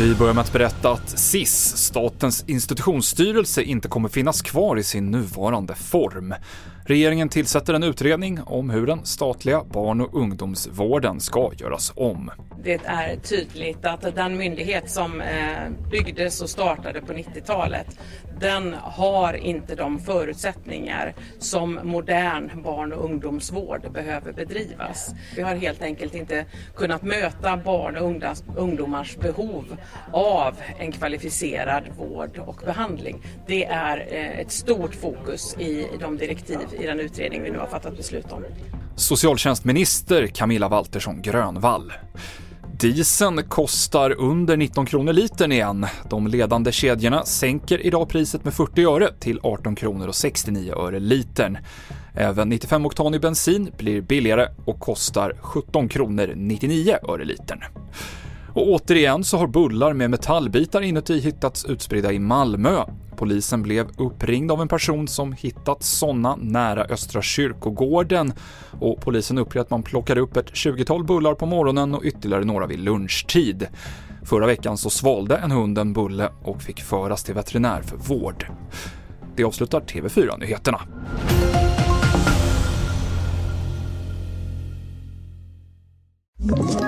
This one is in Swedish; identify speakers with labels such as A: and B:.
A: Vi börjar med att berätta att SIS, Statens institutionsstyrelse, inte kommer finnas kvar i sin nuvarande form. Regeringen tillsätter en utredning om hur den statliga barn och ungdomsvården ska göras om.
B: Det är tydligt att den myndighet som eh, byggdes och startade på 90-talet den har inte de förutsättningar som modern barn och ungdomsvård behöver bedrivas. Vi har helt enkelt inte kunnat möta barn och ungdomars behov av en kvalificerad vård och behandling. Det är eh, ett stort fokus i de direktiv i den utredning vi nu har fattat beslut om.
A: Socialtjänstminister Camilla Waltersson Grönvall. Dieseln kostar under 19 kronor litern igen. De ledande kedjorna sänker idag priset med 40 öre till 18 kronor och 69 öre litern. Även 95-oktanig bensin blir billigare och kostar 17 kronor 99 öre litern. Och återigen så har bullar med metallbitar inuti hittats utspridda i Malmö. Polisen blev uppringd av en person som hittat sådana nära Östra kyrkogården och polisen uppger att man plockade upp ett 20-tal bullar på morgonen och ytterligare några vid lunchtid. Förra veckan så svalde en hund en bulle och fick föras till veterinär för vård. Det avslutar TV4-nyheterna.
C: Ett